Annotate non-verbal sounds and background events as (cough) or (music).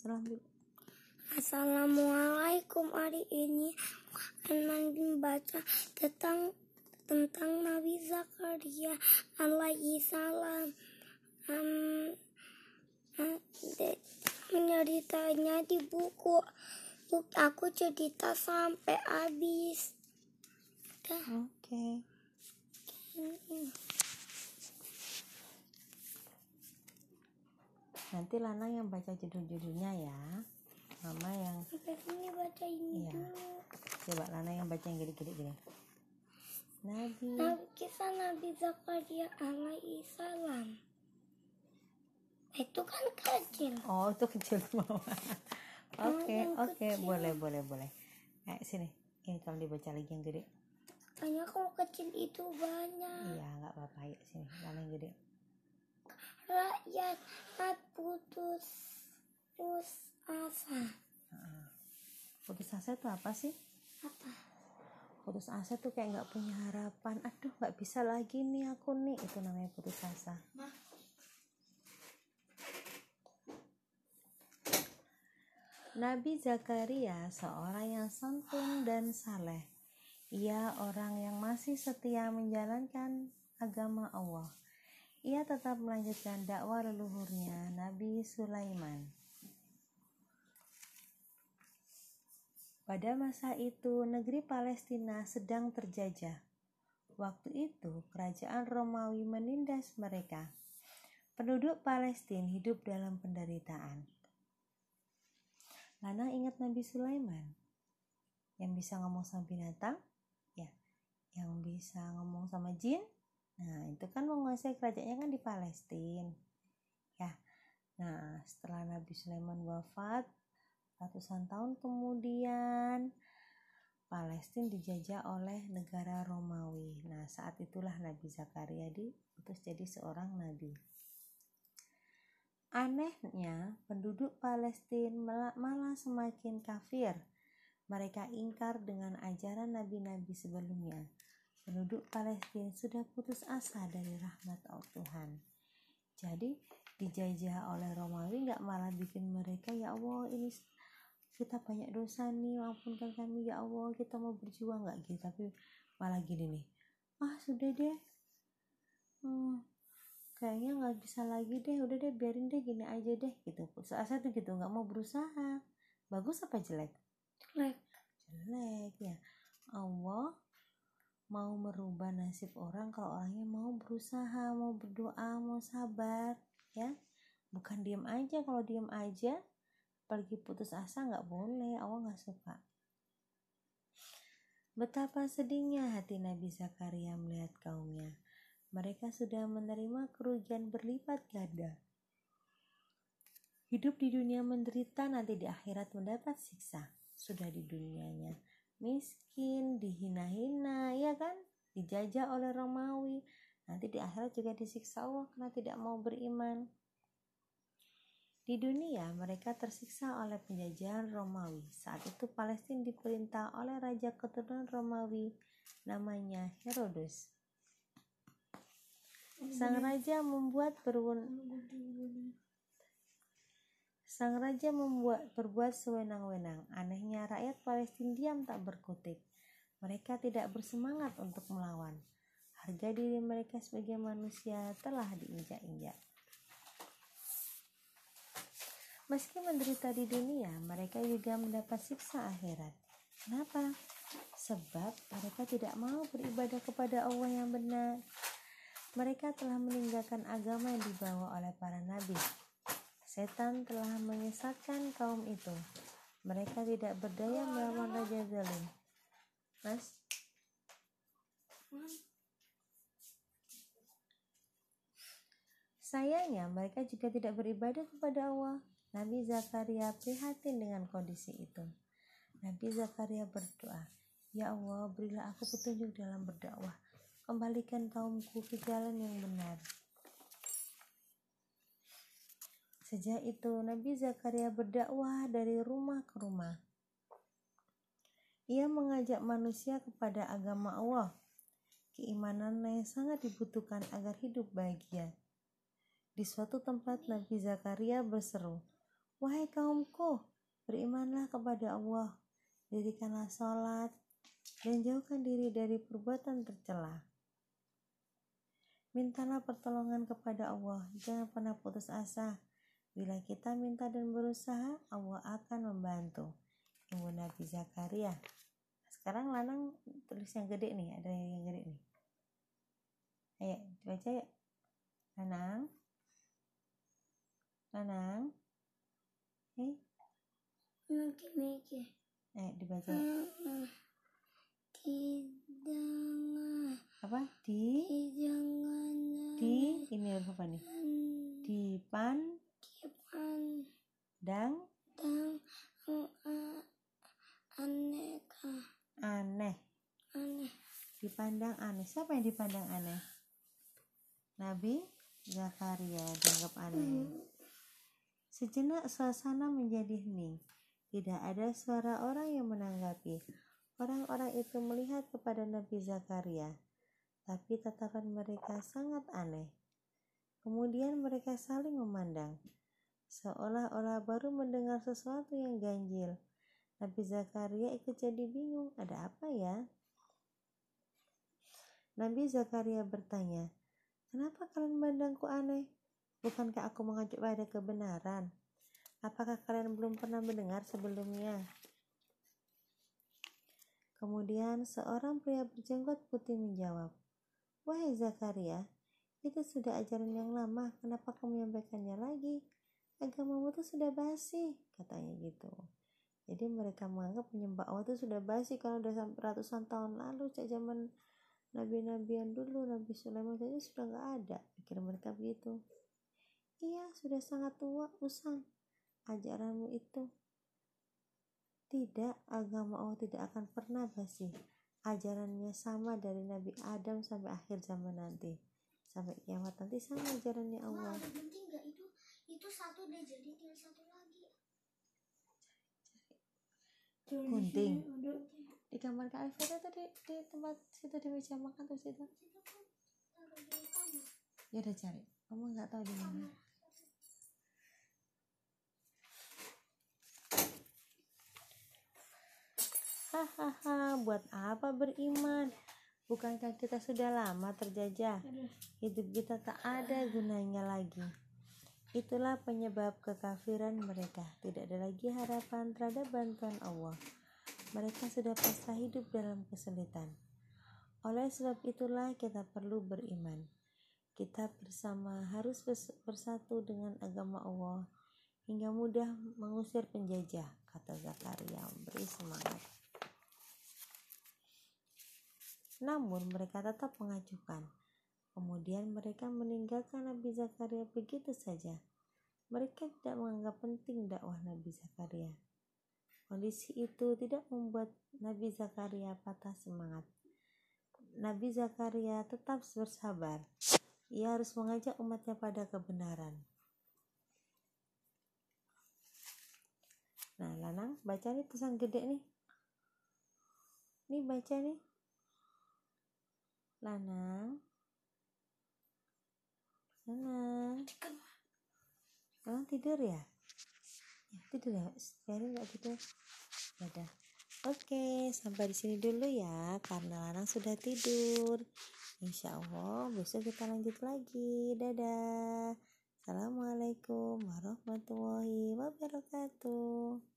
salam dulu Assalamualaikum hari ini akan membaca tentang tentang Nabi Zakaria alaihi salam um, menceritanya di buku. Aku cerita sampai habis. Oke. Okay. Nanti Lana yang baca judul-judulnya ya. Mama yang ini baca ini iya. dulu. Coba Lana yang baca yang gede-gede gini. Nabi. Nabi kisah Nabi Zakaria alaihi salam itu kan kecil. Oh itu kecil mama (laughs) oke oke. boleh boleh boleh. Eh sini. Ini kalau dibaca lagi yang gede. Tanya kalau kecil itu banyak. Iya, nggak apa-apa. Yuk sini, Lana yang gede rakyat putus putus asa. Putus asa itu apa sih? Apa? Putus asa tuh kayak nggak punya harapan. Aduh nggak bisa lagi nih aku nih. Itu namanya putus asa. Nabi Zakaria seorang yang santun dan saleh. Ia orang yang masih setia menjalankan agama Allah. Ia tetap melanjutkan dakwah leluhurnya Nabi Sulaiman. Pada masa itu, negeri Palestina sedang terjajah. Waktu itu, kerajaan Romawi menindas mereka. Penduduk Palestina hidup dalam penderitaan. Lana ingat Nabi Sulaiman yang bisa ngomong sama binatang, ya, yang bisa ngomong sama jin, Nah, itu kan menguasai kerajaannya kan di Palestina. Ya. Nah, setelah Nabi Sulaiman wafat, ratusan tahun kemudian Palestina dijajah oleh negara Romawi. Nah, saat itulah Nabi Zakaria diutus jadi seorang nabi. Anehnya, penduduk Palestina malah semakin kafir. Mereka ingkar dengan ajaran nabi-nabi sebelumnya penduduk Palestina sudah putus asa dari rahmat Allah Tuhan. Jadi dijajah oleh Romawi nggak malah bikin mereka ya Allah ini kita banyak dosa nih ampunkan kami ya Allah kita mau berjuang. Nggak gitu tapi malah gini nih ah sudah deh. Hmm, kayaknya nggak bisa lagi deh. Udah deh biarin deh gini aja deh. Gitu. Putus asa tuh gitu nggak mau berusaha. Bagus apa jelek jelek? Jelek ya Allah mau merubah nasib orang kalau orangnya mau berusaha mau berdoa mau sabar ya bukan diem aja kalau diem aja pergi putus asa nggak boleh Allah nggak suka Betapa sedihnya hati Nabi Zakaria melihat kaumnya. Mereka sudah menerima kerugian berlipat ganda. Hidup di dunia menderita nanti di akhirat mendapat siksa. Sudah di dunianya miskin, dihina-hina, ya kan? Dijajah oleh Romawi. Nanti di akhirat juga disiksa Allah karena tidak mau beriman. Di dunia, mereka tersiksa oleh penjajahan Romawi. Saat itu Palestina diperintah oleh raja keturunan Romawi namanya Herodes. Sang raja membuat perun Sang raja membuat berbuat sewenang-wenang. Anehnya rakyat Palestina diam tak berkutik. Mereka tidak bersemangat untuk melawan. Harga diri mereka sebagai manusia telah diinjak-injak. Meski menderita di dunia, mereka juga mendapat siksa akhirat. Kenapa? Sebab mereka tidak mau beribadah kepada Allah yang benar. Mereka telah meninggalkan agama yang dibawa oleh para nabi Setan telah menyesatkan kaum itu. Mereka tidak berdaya melawan Raja Zalim. Mas? Sayangnya mereka juga tidak beribadah kepada Allah. Nabi Zakaria prihatin dengan kondisi itu. Nabi Zakaria berdoa, Ya Allah, berilah aku petunjuk dalam berdakwah. Kembalikan kaumku ke jalan yang benar. Sejak itu Nabi Zakaria berdakwah dari rumah ke rumah. Ia mengajak manusia kepada agama Allah. Keimanan yang sangat dibutuhkan agar hidup bahagia. Di suatu tempat Nabi Zakaria berseru, Wahai kaumku, berimanlah kepada Allah, dirikanlah sholat, dan jauhkan diri dari perbuatan tercela. Mintalah pertolongan kepada Allah, jangan pernah putus asa. Bila kita minta dan berusaha, Allah akan membantu. Ibu Nabi Zakaria. Sekarang Lanang tulis yang gede nih, ada yang gede nih. Ayo, baca ya. Lanang. Lanang. Eh, Mikir-mikir. eh dibaca. Hmm. Tidak. Apa? Di Jangan. di ini apa nih? Di pan Kipan. dang Dan. Aneka. aneh. Aneh. Dipandang aneh. Siapa yang dipandang aneh? Nabi Zakaria dianggap aneh. Sejenak suasana menjadi hening. Tidak ada suara orang yang menanggapi. Orang-orang itu melihat kepada Nabi Zakaria, tapi tatapan mereka sangat aneh. Kemudian mereka saling memandang, seolah-olah baru mendengar sesuatu yang ganjil. Nabi Zakaria ikut jadi bingung, ada apa ya? Nabi Zakaria bertanya, Kenapa kalian memandangku aneh? Bukankah aku mengajuk pada kebenaran? Apakah kalian belum pernah mendengar sebelumnya? Kemudian seorang pria berjenggot putih menjawab, Wahai Zakaria, itu sudah ajaran yang lama, kenapa kamu menyampaikannya lagi? Agamamu itu sudah basi, katanya gitu. Jadi mereka menganggap penyembah Allah itu sudah basi kalau udah sampai ratusan tahun lalu, cak zaman nabi-nabi yang dulu, Nabi Sulaiman saja sudah nggak ada. Pikir mereka begitu. Iya, sudah sangat tua, usang. Ajaranmu itu. Tidak, agama Allah tidak akan pernah basi. Ajarannya sama dari Nabi Adam sampai akhir zaman nanti. Sampai kiamat nanti sama ajarannya Allah. ada penting nggak itu? Itu satu udah jadi tinggal satu lagi. Gunting. Di kamar Kak Alfira tadi di tempat situ di meja makan tuh situ. Ya udah cari. Kamu nggak tahu di mana. Hahaha, buat apa beriman? Bukankah kita sudah lama terjajah? Hidup kita tak ada gunanya lagi. Itulah penyebab kekafiran mereka. Tidak ada lagi harapan terhadap bantuan Allah. Mereka sudah pasrah hidup dalam kesulitan. Oleh sebab itulah kita perlu beriman. Kita bersama harus bers- bersatu dengan agama Allah hingga mudah mengusir penjajah, kata Zakaria memberi semangat. Namun mereka tetap mengajukan. Kemudian mereka meninggalkan Nabi Zakaria begitu saja. Mereka tidak menganggap penting dakwah Nabi Zakaria. Kondisi itu tidak membuat Nabi Zakaria patah semangat. Nabi Zakaria tetap bersabar. Ia harus mengajak umatnya pada kebenaran. Nah, Lanang, baca nih tulisan gede nih. Nih baca nih. Lanang. Lanang. Lanang tidur ya? Tidur ya. Biarin nggak tidur. Ya udah. Oke, sampai di sini dulu ya, karena Lanang sudah tidur. Insya Allah besok kita lanjut lagi. Dadah. Assalamualaikum warahmatullahi wabarakatuh.